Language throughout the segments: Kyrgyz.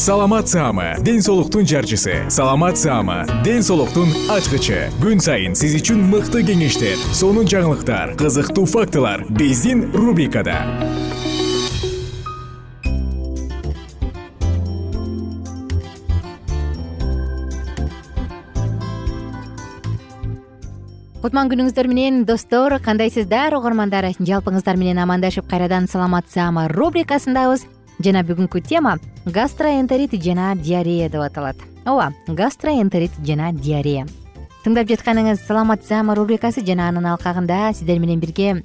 саламат саама ден соолуктун жарчысы. Саламат саама ден соолуктун ачкычы. Күн сайын сиз үчүн мыкты кеңештер сонун жаңылыктар кызыктуу фактылар биздин рубрикада. Кутман күнүңүздөр менен достор кандайсыздар угармандар? Жалпыңыздар менен амандашып кайрадан саламат саама рубрикасындабыз жана бүгүнкү тема гастроэнтерит жана диарея деп аталат. Ооба гастроэнтерит жана диарея. Тыңдап жатканыңыз саламат саама рубрикасы жана анын алкагында сиздер менен бирге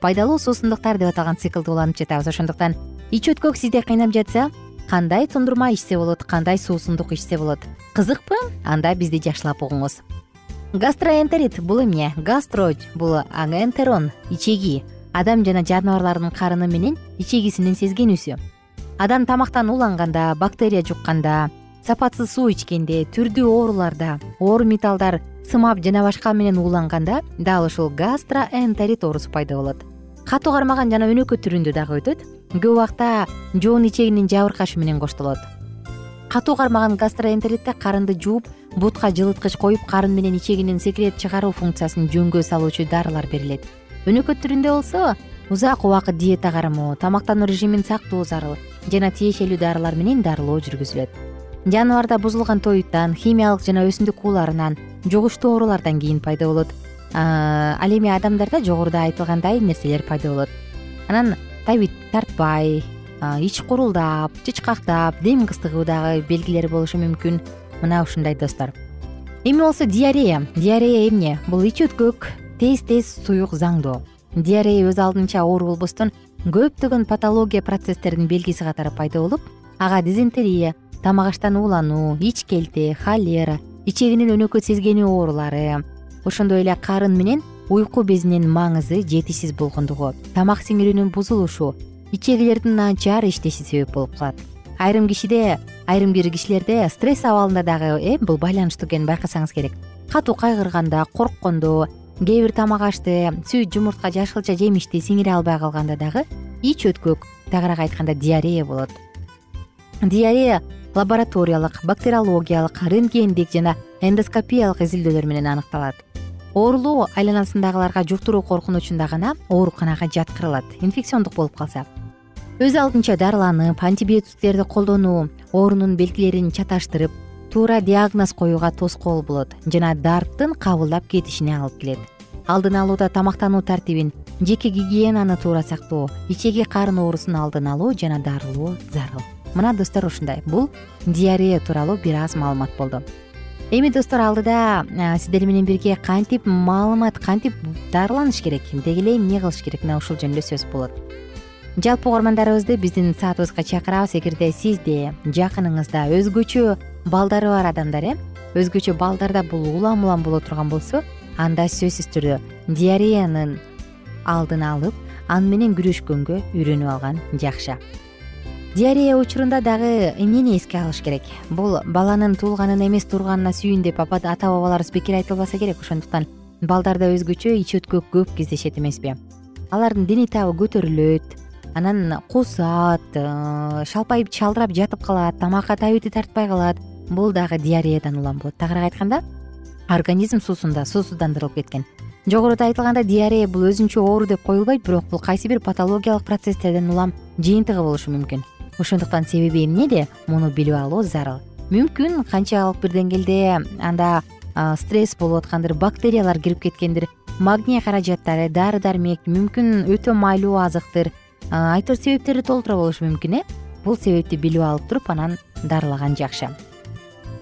пайдалуу суусундуктар деп аталган циклди улантып жатабыз. Ошондуктан ич өткөк сизди кыйнап жатса кандай тундурма ичсе болот кандай суусундук ичсе болот? Кызыкпы? Анда бизди жакшылап угуңуз. Гастроэнтерит бул эмне? Гастро бул энтерон ичеги. Адам жана жаныбарлардын карыны менен ичегисинин сезгенүүсү адам тамактан уланганда бактерия жукканда сапатсыз суу ичкенде түрдүү ооруларда оор металлдар сымап жана башка менен ууланганда дал ушул гастроэнтерит оорусу пайда болот. Катуу кармаган жана өнөкөт түрүндө дагы өтөт көп убакта жоон ичегинин жабыркашы менен коштолот. Катуу кармаган гастроэнтеритте карынды жууп бутка жылыткыч коюп карын менен ичегинин секрет чыгаруу функциясын жөнгө салуучу дарылар берилет. Өнөкөт түрүндө болсо узак убакыт диета кармоо тамактануу режимин сактоо зарыл жана тиешелүү дарылар менен дарылоо жүргүзүлөт. Жаныбарда бузулган тоюттан химиялык жана өсүмдүк ууларынан жугуштуу оорулардан кийин пайда болот. Ал эми адамдарда жогоруда айтылгандай нерселер пайда болот. Анан табит тартпай ич курулдап чычкактап дем кыстыгуу дагы белгилери болушу мүмкүн. Мына ушундай достор. Эми болсо диарея. Диарея эмне? Бул ич өткөк тез тез суюк заңдоо диарея өз алдынча оору болбостон көптөгөн патология процесстердин белгиси катары пайда болуп ага дизентерия тамак аштан уулануу ич келте холера ичегинин өнөкөт сезгенүү оорулары ошондой эле карын менен уйку безинин маңызы жетишсиз болгондугу тамак сиңирүүнүн бузулушу ичегилердин начар иштеши себеп болуп калат. Айрым кишиде айрым бир кишилерде стресс абалында дагы э бул байланыштуу экенин байкасаңыз керек. Катуу кайгырганда корккондо кээ бир тамак ашты сүт жумуртка жашылча жемишти сиңире албай калганда дагы ич өткөк тагыраак айтканда диарея болот. Диарея лабораториялык бактериологиялык рентгендик жана эндоскопиялык изилдөөлөр менен аныкталат. Оорулуу айланасындагыларга жуктуруу коркунучунда гана ооруканага жаткырылат инфекциондук болуп калса. Өз алдынча дарыланып антибиотиктерди колдонуу оорунун белгилерин чаташтырып туура диагноз коюуга тоскоол болот жана дарттын кабылдап кетишине алып келет. Алдын алууда тамактануу тартибин жеке гигиенаны туура сактоо ичеги карын оорусун алдын алуу жана дарылоо зарыл. Мына достор ушундай. Бул диарея тууралуу бир аз маалымат болду. Эми достор алдыда сиздер менен бирге кантип маалымат кантип дарыланыш керек? Деги эле эмне кылыш керек? Мына ушул жөнүндө сөз болот жалпы угармандарыбызды биздин саатыбызга чакырабыз. Эгерде сизде жакыныңызда өзгөчө балдары бар адамдар э өзгөчө балдарда бул улам улам боло турган болсо анда сөзсүз түрдө диареянын алдын алып аны менен күрөшкөнгө үйрөнүп алган жакшы. Диарея учурунда дагы эмнени эске алыш керек? Бул баланын туулганына эмес турганына сүйүн деп ата бабаларыбыз бекер айтылбаса керек. Ошондуктан балдарда өзгөчө ич өткөк көп кездешет эмеспи. Алардын дене табы көтөрүлөт анан кусат э, шалпайып чалдырап жатып калат тамакка табити тартпай калат. Бул дагы диареядан улам болот. Тагыраак айтканда организм суусунда суусуздандырылып кеткен. Жогоруда айтылгандай диарея бул өзүнчө оору деп коюлбойт бирок бул кайсы бир патологиялык процесстердин улам жыйынтыгы болушу мүмкүн. Ошондуктан себеби эмнеде муну билип алуу зарыл. Мүмкүн канчалык бир деңгээлде анда стресс болуп аткандыр бактериялар кирип кеткендир магний каражаттары дары дармек мүмкүн өтө майлуу азыктыр айтор себептери толтура болушу мүмкүн э? Бул себепти билип алып туруп анан дарылаган жакшы.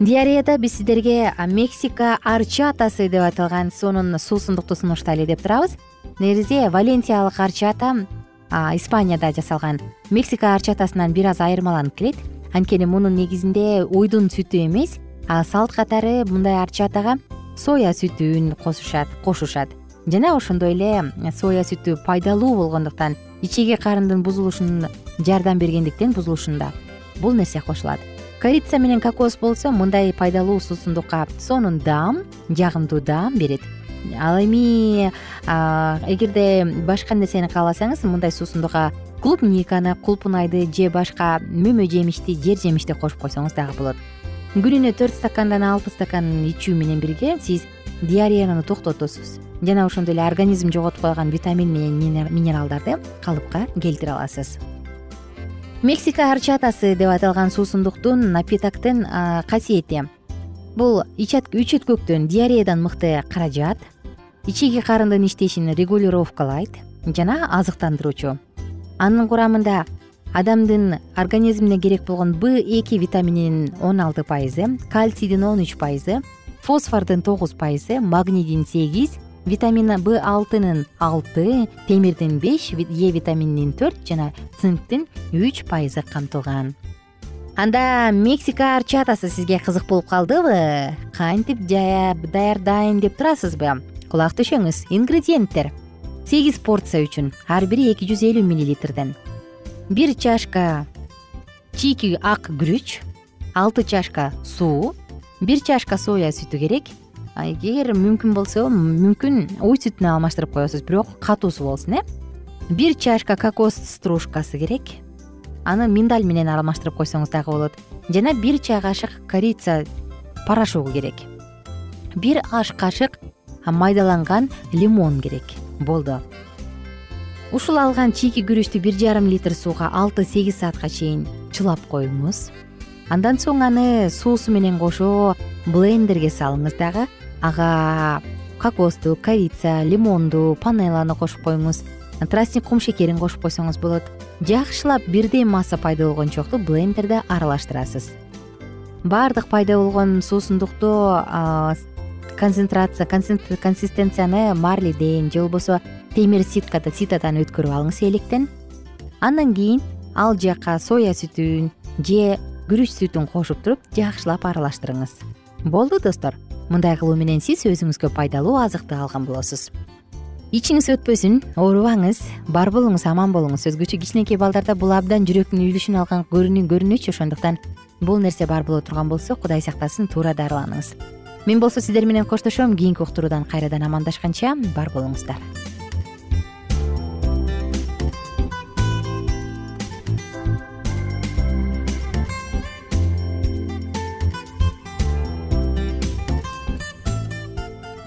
Диареяда биз сиздерге мексика арчатасы деп аталган сонун суусундукту сунуштайлы деп турабыз. Негизи валенсиялык арчата испанияда жасалган мексика арчатасынан бир аз айырмаланып келет. Анткени мунун негизинде уйдун сүтү эмес салт катары мындай арчатага соя сүтүн кошушат кошушат. Жана ошондой эле соя сүтү пайдалуу болгондуктан ичеги карындын бузулушун жардам бергендиктен бузулушунда бул нерсе кошулат. Корица менен кокос болсо мындай пайдалуу суусундукка сонун даам жагымдуу даам берет. Ал эми эгерде башка нерсени кааласаңыз мындай суусундукка клубниканы кулпунайды же башка мөмө жемишти жер жемишти кошуп койсоңуз дагы болот. Күнүнө төрт стакандан алты стакан ичүү менен бирге сиз диареяны токтотосуз жана ошондой эле организм жоготуп койгон витамин менен минералдарды калыпка келтире аласыз. Мексика арчатасы деп аталган суусундуктун напитоктун касиети. Бул үч өткөктөн диареядан мыкты каражат ичеги карындын иштешин регулировкалайт жана азыктандыруучу. Анын курамында адамдын организмине керек болгон б эки витамининин он алты пайызы кальцийдин он үч пайызы фосфордун тогуз пайызы магнийдин сегиз витамин б алтынын алты темирдин беш е витамининин төрт жана цинктин үч пайызы камтылган. Анда мексика арчатасы сизге кызык болуп калдыбы кантип даярдайм деп турасызбы? Кулак түшөңүз ингредиенттер. Сегиз порция үчүн ар бири эки жүз элүү миллилитрден. Бир чашка чийки ак күрүч алты чашка суу бир чашка соя сүтү керек эгер мүмкүн болсо мүмкүн уй сүтүнө алмаштырып коесуз бирок катуусу болсун э? Бир чашка кокос стружкасы керек. Аны миндаль менен алмаштырып койсоңуз дагы болот. Жана бир чай кашык корица порошогу керек. Бир аш кашык майдаланган лимон керек. Болду. Ушул алган чийки күрүчтү бир жарым литр сууга алты сегиз саатка чейин чылап коюңуз. Андан соң аны суусу менен кошо блендерге салыңыз дагы ага кокосту корица лимонду панеланы кошуп коюңуз. Тростник кум шекерин кошуп койсоңуз болот. Жакшылап бирдей масса пайда болгончокту блендерде аралаштырасыз. Баардык пайда болгон суусундукту концентрация консистенцияны марлиден же болбосо темир ситкада ситадан өткөрүп алыңыз электен. Андан кийин ал жака соя сүтүн же күрүч сүтүн кошуп туруп жакшылап аралаштырыңыз. Болду достор мындай кылуу менен сиз өзүңүзгө пайдалуу азыкты алган болосуз. Ичиңиз өтпөсүн оорубаңыз бар болуңуз аман болуңуз. Өзгөчө кичинекей балдарда бул абдан жүрөктүн үйлүшүн алган көрүнүчү ошондуктан бул нерсе бар боло турган болсо кудай сактасын туура дарыланыңыз. Мен болсо сиздер менен коштошом кийинки уктуруудан кайрадан амандашканча бар болуңуздар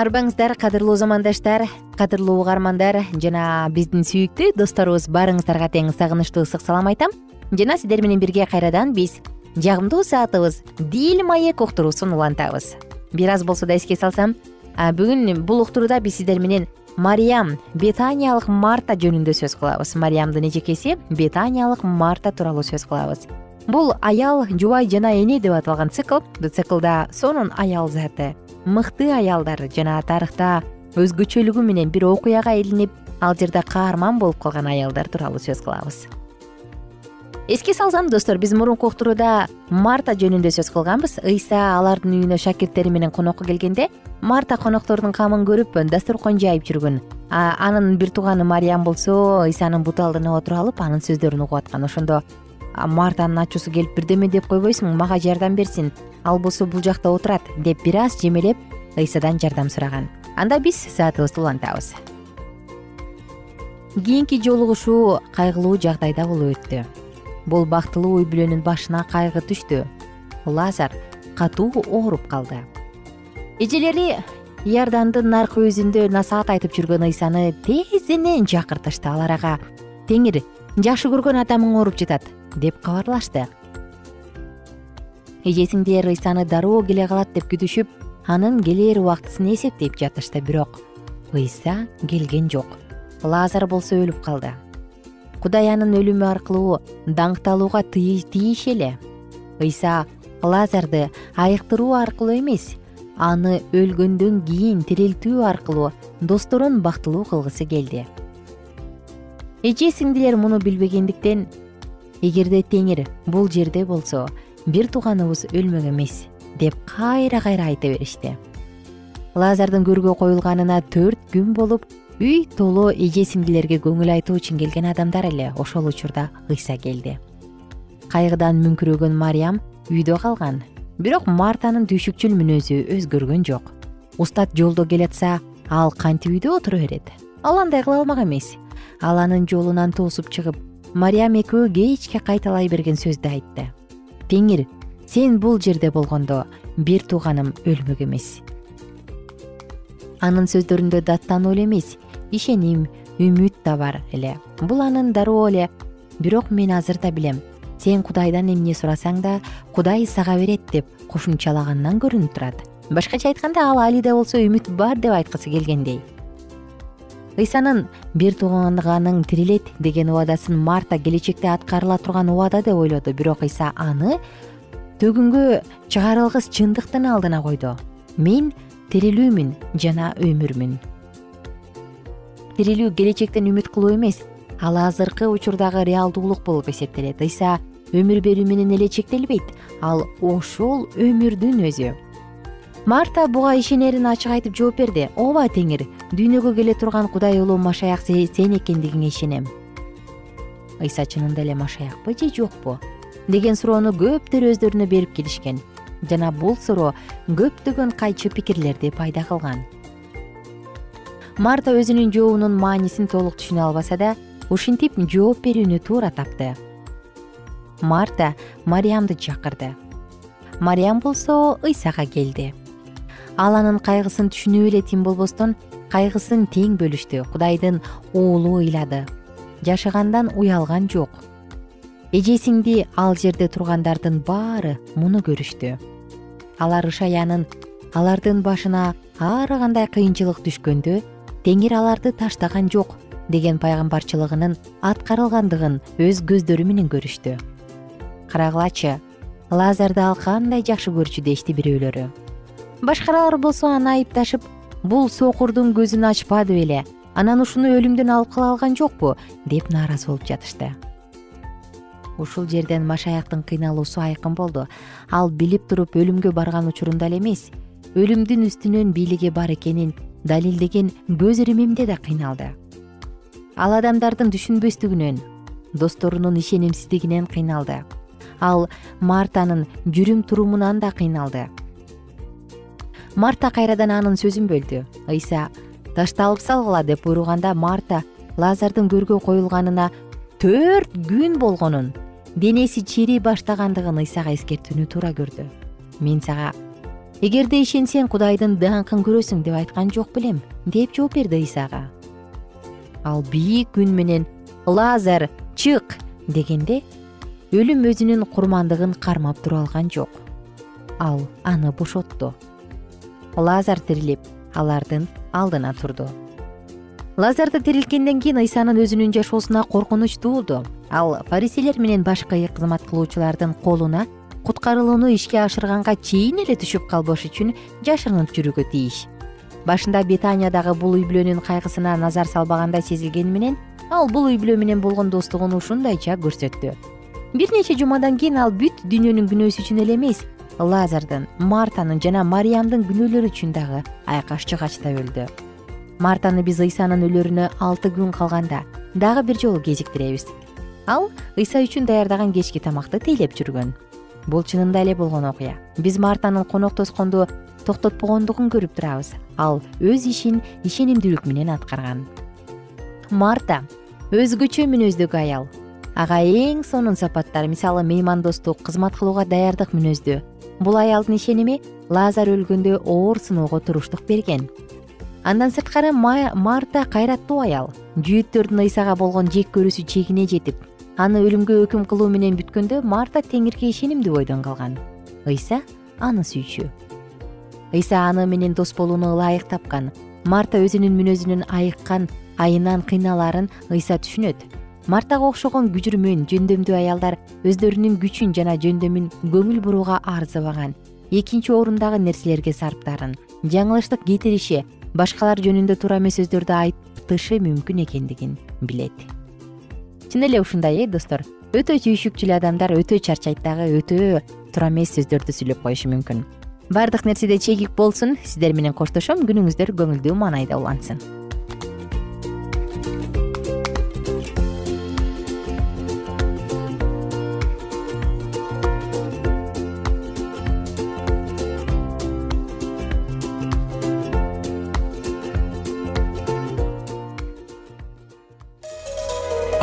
арыбаңыздар кадырлуу замандаштар кадырлуу угармандар жана биздин сүйүктүү досторубуз баарыңыздарга тең сагынычтуу ысык салам айтам. Жана сиздер менен бирге кайрадан биз жагымдуу саатыбыз дил маек уктуруусун улантабыз. Бир аз болсо да эске салсам бүгүн бул уктурууда биз сиздер менен мариям бетаниялык марта жөнүндө сөз кылабыз. Мариямдын эжекеси бетаниялык марта тууралуу сөз кылабыз бул аял жубай жана эне деп аталган цикл. Циклда сонун аял заты мыкты аялдар жана тарыхта өзгөчөлүгү менен бир окуяга илинип ал жерде каарман болуп калган аялдар тууралуу сөз кылабыз. Эске салсам достор биз мурунку уктурууда марта жөнүндө сөз кылганбыз. Ыйса алардын үйүнө шакирттери менен конокко келгенде марта коноктордун камын көрүп дасторкон жайып жүргөн анын бир тууганы мариям болсо ыйсанын бут алдына отуруп алып анын сөздөрүн угуп аткан ошондо мартанын ачуусу келип бирдеме деп койбойсуңбу мага жардам берсин. Ал болсо бул жакта отурат деп бир аз жемелеп ыйсадан жардам сураган. Анда биз саатыбызды улантабыз. Кийинки жолугушуу кайгылуу жагдайда болуп өттү. Бул бактылуу үй бүлөнүн башына кайгы түштү. Лазар катуу ооруп калды. Эжелери иордандын наркы өзүндө насаат айтып жүргөн ыйсаны тезинен чакыртышты алар ага теңир жакшы көргөн атамың ооруп жатат деп кабарлашты. Эжесиңдер ыйсаны дароо келе калат деп күтүшүп анын келээр убактысын эсептеп жатышты бирок ыйса келген жок. Лазар болсо өлүп калды. Кудай анын өлүмү аркылуу даңкталууга тийиш эле. Ыйса лазарды айыктыруу аркылуу эмес аны өлгөндөн кийин тирилтүү аркылуу досторун бактылуу кылгысы келди. Эже сиңдилер муну билбегендиктен эгерде теңир бул жерде болсо бир тууганыбыз өлмөк эмес деп кайра кайра айта беришти. Лазардын көргө коюлганына төрт күн болуп үй толо эже сиңдилерге көңүл айтуу үчүн келген адамдар эле ошол учурда ыйса келди. Кайгыдан мүңкүрөгөн мариям үйдө калган бирок мартанын түйшүкчүл мүнөзү өзгөргөн жок. Устат жолдо келатса ал кантип үйдө отура берет. Ал андай кыла алмак эмес. Ал анын жолунан тоосуп чыгып мариям экөө кечке кайталай берген сөздү айтты. Теңир сен бул жерде болгондо бир тууганым өлмөк эмес. Анын сөздөрүндө даттануу эле эмес ишеним үмүт да бар эле. Бул анын дароо эле. Бирок мен азыр да билем сен кудайдан эмне сурасаң да кудай сага берет деп кошумчалаганынан көрүнүп турат. Башкача айтканда ал али да болсо үмүт бар деп айткысы келгендей ыйсанын бир тууганың тирилет деген убадасын марта келечекте аткарыла турган убада деп ойлоду. Бирок ыйса аны төгүнгө чыгарылгыс чындыктын алдына койду. Мен тирилүүмүн жана өмүрмүн тирилүү келечектен үмүт кылуу эмес. Ал азыркы учурдагы реалдуулук болуп эсептелет. Ыйса өмүр берүү менен эле чектелбейт. Ал ошол өмүрдүн өзү марта буга ишенерин ачык айтып жооп берди. Ооба теңир дүйнөгө келе турган кудай уулу машаяк сен экендигиңе ишенем. Ыйса чынында эле машаякпы же жокпу? Деген суроону көптөр өздөрүнө берип келишкен. Жана бул суроо көптөгөн кайчы пикирлерди пайда кылган. Марта өзүнүн жообунун маанисин толук түшүнө албаса да ушинтип жооп берүүнү туура тапты. Марта мариямды чакырды. Мариям болсо ыйсага келди ал анын кайгысын түшүнүп эле тим болбостон кайгысын тең бөлүштү кудайдын уулу ыйлады. Жашагандан уялган жок. Эжесиңди ал жерде тургандардын баары муну көрүштү. Алар ышаянын алардын башына ар кандай кыйынчылык түшкөндө теңир аларды таштаган жок деген пайгамбарчылыгынын аткарылгандыгын өз көздөрү менен көрүштү. Карагылачы лазарды ал кандай жакшы көрчү дешти бирөөлөрү башкалар болсо аны айыпташып бул сокурдун көзүн ачпады беле анан ушуну өлүмдөн алып кала алган жокпу? Деп нааразы болуп жатышты. Ушул жерден машаяктын кыйналуусу айкын болду. Ал билип туруп өлүмгө барган учурунда эле эмес өлүмдүн үстүнөн бийлиги бар экенин далилдеген көз иримимде да кыйналды. Ал адамдардын түшүнбөстүгүнөн досторунун ишенимсиздигинен кыйналды. Ал мартанын жүрүм турумунан да кыйналды марта кайрадан анын сөзүн бөлдү. Ыйса ташталып салгыла деп буйруганда марта лазардын көргө коюлганына төрт күн болгонун денеси чирий баштагандыгын ыйсага эскертүүнү туура көрдү. Мен сага эгерде ишенсең кудайдын даңкын көрөсүң деп айткан жок белем деп жооп берди ыйсага. Ал бийик үн менен лазар чык дегенде өлүм өзүнүн курмандыгын кармап тура алган жок. Ал аны бошотту лазар тирилип алардын алдына турду. Лазарды тирилткенден кийин ыйсанын өзүнүн жашоосуна коркунуч туулду. Ал фарисейлер менен башка кызмат кылуучулардын колуна куткарылууну ишке ашырганга чейин эле түшүп калбаш үчүн жашырынып жүрүүгө тийиш. Башында бетаниядагы бул үй бүлөнүн кайгысына назар салбагандай сезилгени менен ал бул үй бүлө менен болгон достугун ушундайча көрсөттү. Бир нече жумадан кийин ал бүт дүйнөнүн күнөөсү үчүн эле эмес лазардын мартанын жана мариямдын күнөөлөрү үчүн дагы айкаш жыгачтап өлдү. Мартаны биз ыйсанын өлөрүнө алты күн калганда дагы бир жолу кезиктиребиз ал ыйса үчүн даярдаган кечки тамакты тейлеп жүргөн. Бул чынында эле болгон окуя. Биз мартанын конок тоскондо токтотпогондугун көрүп турабыз. Ал өз ишин ишенимдүүлүк менен аткарган. Марта өзгөчө мүнөздөгү аял. Ага эң сонун сапаттар мисалы меймандостук кызмат кылууга даярдык мүнөздүү бул аялдын ишеними лазар өлгөндө оор сыноого туруштук берген. Андан сырткары марта кайраттуу аял. Жүйөттөрдүн ыйсага болгон жек көрүүсү чегине жетип аны өлүмгө өкүм кылуу менен бүткөндө марта теңирге ишенимдүү бойдон калган. Ыйса аны сүйчү. Ыйса аны менен дос болууну ылайык тапкан. Марта өзүнүн мүнөзүнүн айыккан айынан кыйналаарын ыйса түшүнөт мартага окшогон күжүрмөн жөндөмдүү аялдар өздөрүнүн күчүн жана жөндөмүн көңүл бурууга арзыбаган экинчи орундагы нерселерге сарптаарын жаңылыштык кетириши башкалар жөнүндө туура эмес сөздөрдү айтышы мүмкүн экендигин билет. Чын эле ушундай э достор? Өтө түйшүкчүл адамдар өтө чарчайт дагы өтө туура эмес сөздөрдү сүйлөп коюшу мүмкүн. Баардык нерседе чегик болсун сиздер менен коштошом күнүңүздөр көңүлдүү маанайда улансын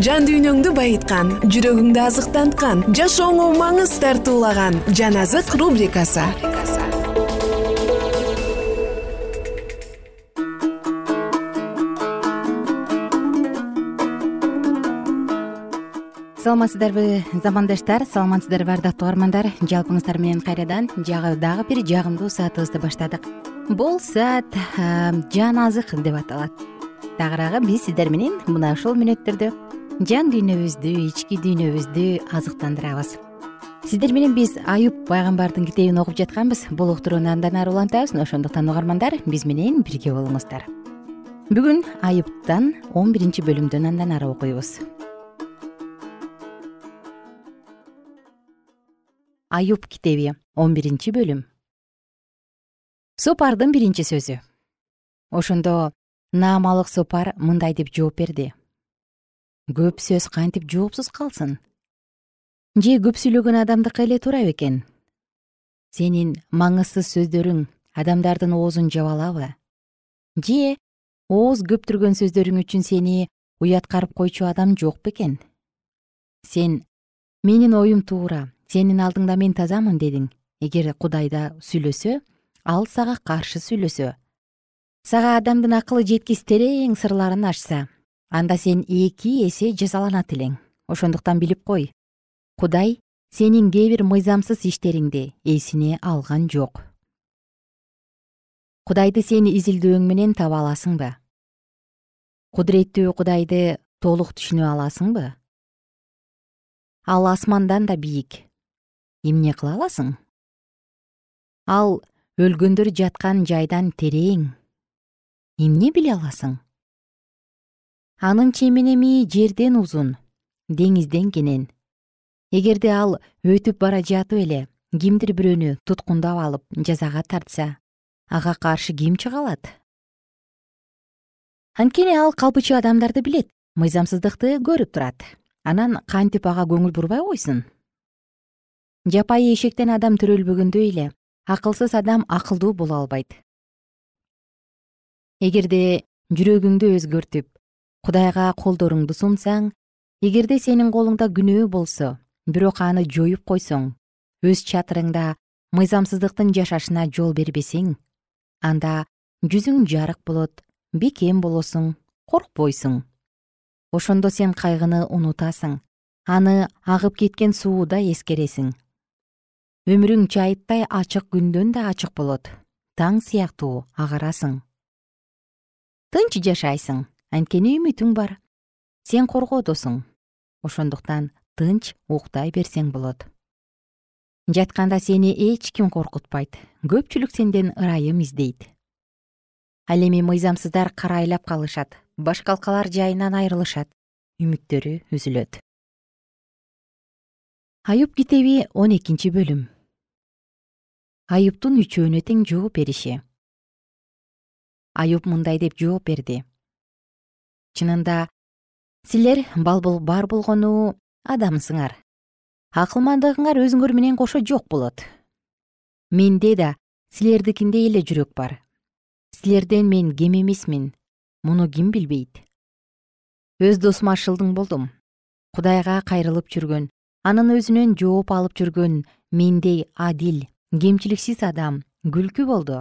жан дүйнөңдү байыткан жүрөгүңдү азыктанткан жашооңо маңыз тартуулаган жан азык рубрикасы. Саламатсыздарбы замандаштар саламатсыздарбы ардактуу угармандар. Жалпыңыздар менен кайрадан дагы бир жагымдуу саатыбызды баштадык. Бул саат жан азык деп аталат. Тагыраагы биз сиздер менен мына ушул мүнөттөрдө жан дүйнөбүздү ички дүйнөбүздү азыктандырабыз сиздер менен биз аюп пайгамбардын китебин окуп жатканбыз. Бул уктурууну андан ары улантабыз. Ошондуктан угармандар биз менен бирге болуңуздар. Бүгүн аюптан он биринчи бөлүмдөн андан ары окуйбуз. Аюп китеби он биринчи бөлүм. Сопардын биринчи сөзү. Ошондо наамалык сопар мындай деп жооп берди көп сөз кантип жоопсуз калсын? Же көп сүйлөгөн адамдыкы эле туура бекен сенин маңызсыз сөздөрүң адамдардын оозун жаба алабы же ооз көптүргөн сөздөрүң үчүн сени уяткарып койчу адам жок бекен сен менин оюм туура сенин алдыңда мен тазамын дедиң. Эгер кудайда сүйлөсө ал сага каршы сүйлөсө. Сага адамдын акылы жеткис терең сырларын ачса анда сен эки эсе жазаланат элең ошондуктан билип кой. Кудай сенин кээ бир мыйзамсыз иштериңди эсине алган жок. Кудайды сен изилдөөң менен таба аласыңбы? Кудуреттүү кудайды толук түшүнө аласыңбы? Ал асмандан да бийик. Эмне кыла аласың? Ал өлгөндөр жаткан жайдан терең. Эмне биле аласың анын чеменеми жерден узун деңизден кенен. Эгерде ал өтүп бара жатып эле кимдир бирөөнү туткундап алып жазага тартса ага каршы ким чыга алат? Анткени ал калпычы адамдарды билет мыйзамсыздыкты көрүп турат. Анан кантип ага көңүл бурбай койсун? Жапайы эшектен адам төрөлбөгөндөй эле акылсыз адам акылдуу боло албайт. Эгерде жүрөгүңдү өзгөртүп кудайга колдоруңду сунсаң эгерде сенин колуңда күнөө болсо бирок аны жоюп койсоң өз чатырыңда мыйзамсыздыктын жашашына жол бербесең анда жүзүң жарык болот бекем болосуң коркпойсуң. Ошондо сен кайгыны унутасың аны агып кеткен сууда эскересиң. Өмүрүң чайыттай ачык күндөн да ачык болот таң сыяктуу агарасың. Тынч жашайсың анткени үмүтүң бар. Сен коргоодосуң. Ошондуктан тынч уктай берсең болот. Жатканда сени эч ким коркутпайт. Көпчүлүк сенден ырайым издейт. Ал эми мыйзамсыздар карайлап калышат. Башкалкалар жайынан айрылышат. Үмүттөрү үзүлөт. Аюп китеби он экинчи бөлүм. Аюптун үчөөнө тең жооп бериши. Аюп мындай деп жооп берди чынында силер балбул бар болгону адамсыңар. Акылмандыгыңар өзүңөр менен кошо жок болот. Менде да силердикиндей эле жүрөк бар. Силерден мен кем эмесмин муну ким билбейт? Өз досума шылдың болдум. Кудайга кайрылып жүргөн анын өзүнөн жооп алып жүргөн мендей адил кемчиликсиз адам күлкү болду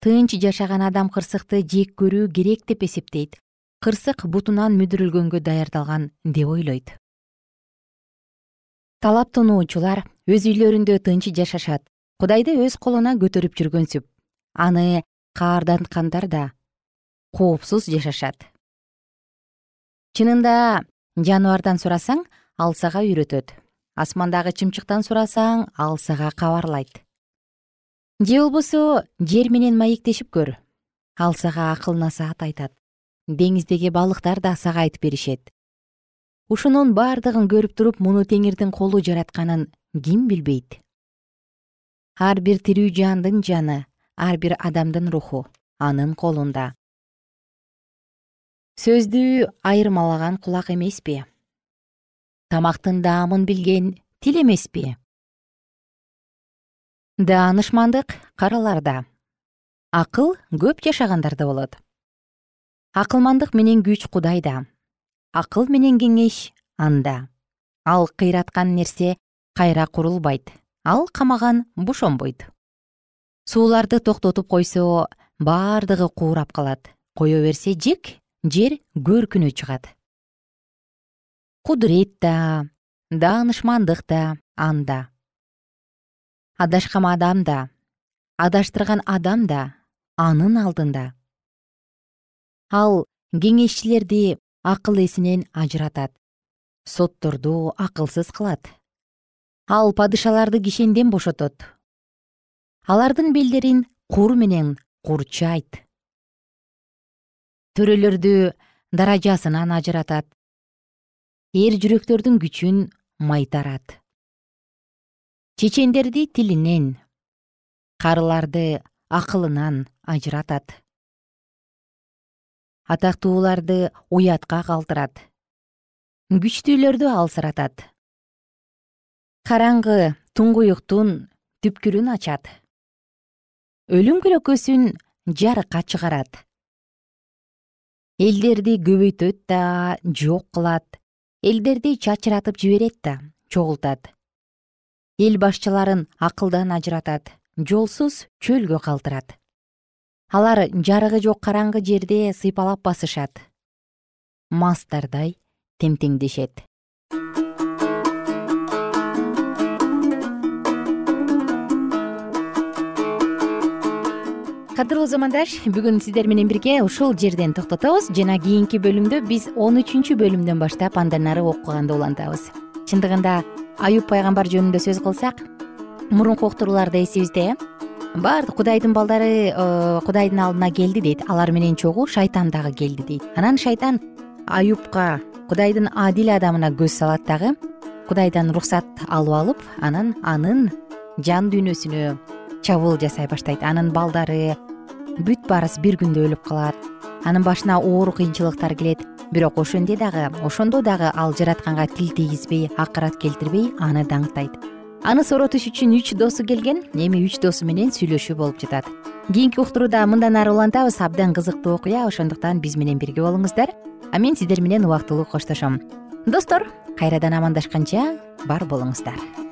тынч жашаган адам кырсыкты жек көрүү керек деп эсептейт. Кырсык бутунан мүдүрүлгөнгө даярдалган деп ойлойт. Талаптануучулар өз үйлөрүндө тынч жашашат. Кудайды өз колуна көтөрүп жүргөнсүп аны каарданткандар да коопсуз жашашат. Чынында жаныбардан сурасаң ал сага үйрөтөт. Асмандагы чымчыктан сурасаң ал сага кабарлайт же болбосо жер менен маектешип көр. Ал сага акыл насаат айтат. Деңиздеги балыктар да сага айтып беришет. Ушунун бардыгын көрүп туруп муну теңирдин колу жаратканын ким билбейт? Ар бир тирүү жандын жаны ар бир адамдын руху анын колунда. Сөздү айырмалаган кулак эмеспи? Тамактын даамын билген тил эмеспи даанышмандык караларда. Акыл көп жашагандарда болот. Акылмандык менен күч кудайда. Акыл менен кеңеш анда. Ал кыйраткан нерсе кайра курулбайт. Ал камаган бошонбойт. Сууларды токтотуп койсо бардыгы куурап калат. Кое берсе жек жер көркүнө чыгат. Кудурет да даанышмандык да анда адашкан адам да адаштырган адам да анын алдында. Ал кеңешчилерди акыл эсинен ажыратат сотторду акылсыз кылат. Ал падышаларды кишенден бошотот. Алардын белдерин кур менен курчайт. Төрөлөрдү даражасынан ажыратат. Эр жүрөктөрдүн күчүн майтарат чечендерди тилинен карыларды акылынан ажыратат. Атактууларды уятка калтырат. Күчтүүлөрдү алсыратат. Караңгы туңгуюктун түпкүрүн ачат. Өлүм көлөкөсүн жарыкка чыгарат. Элдерди көбөйтөт да жок кылат. Элдерди чачыратып жиберет да чогултат эл башчыларын акылдан ажыратат жолсуз чөлгө калтырат. Алар жарыгы жок караңгы жерде сыйпалап басышат. Мастардай темтеңдешет. Кадырлуу замандаш бүгүн сиздер менен бирге ушул жерден токтотобуз. Жана кийинки бөлүмдө биз он үчүнчү бөлүмдөн баштап андан нары окуганды улантабыз. Чындыгында аюп пайгамбар жөнүндө сөз кылсак мурунку уктурууларда эсибизде э баардык кудайдын балдары э, кудайдын алдына келди дейт. Алар менен чогуу шайтан дагы келди дейт. Анан шайтан аюпка кудайдын адил адамына көз салат дагы кудайдан уруксат алып алып анан анын жан дүйнөсүнө чабуул жасай баштайт. Анын балдары бүт баарысы бир күндө өлүп калат. Анын башына оору кыйынчылыктар келет бирок ошондой дагы ошондо дагы ал жаратканга тил тийгизбей акырат келтирбей аны даңктайт аны соротуш үчүн үч досу келген эми үч досу менен сүйлөшүү болуп жатат. Кийинки уктурууда мындан ары улантабыз абдан кызыктуу окуя ошондуктан биз менен бирге болуңуздар. А мен сиздер менен убактылуу коштошом. Достор кайрадан амандашканча бар болуңуздар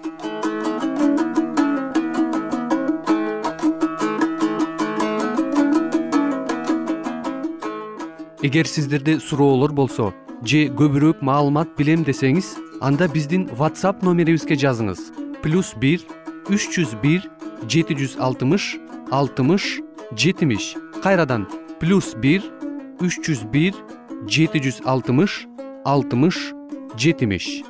эгер сиздерде суроолор болсо же көбүрөөк маалымат билем десеңиз анда биздин whatsapp номерибизге жазыңыз. Плюс бир үч жүз бир жети жүз алтымыш алтымыш жетимиш. Кайрадан плюс бир үч жүз бир жети жүз алтымыш алтымыш жетимиш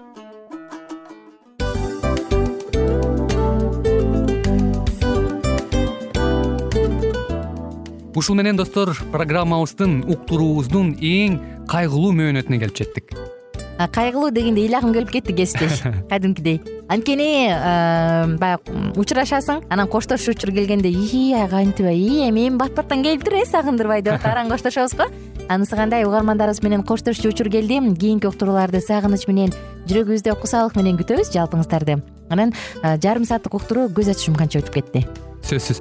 ушул менен достор программабыздын уктуруубуздун эң кайгылуу мөөнөтүнө келип жеттик. Кайгылуу дегенде ыйлагым келип кетти кесиптеш. Кадимкидей. Анткени баягы учурашасың анан коштошуу учур келгенде ии кантип ии эми эми бат келиптир э сагындырбай деп атып араң коштошобуз го анысы кандай угармандарыбыз менен коштошчу учур келди кийинки уктурууларды сагыныч менен жүрөгүбүздө кусалык менен күтөбүз жалпыңыздарды анан жарым сааттык уктуруу көз ачышым канча өтүп кетти. Сөзсүз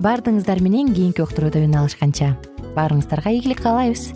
баардыгыңыздар менен кийинки октуруудөн алышканча. Баарыңыздарга ийгилик каалайбыз.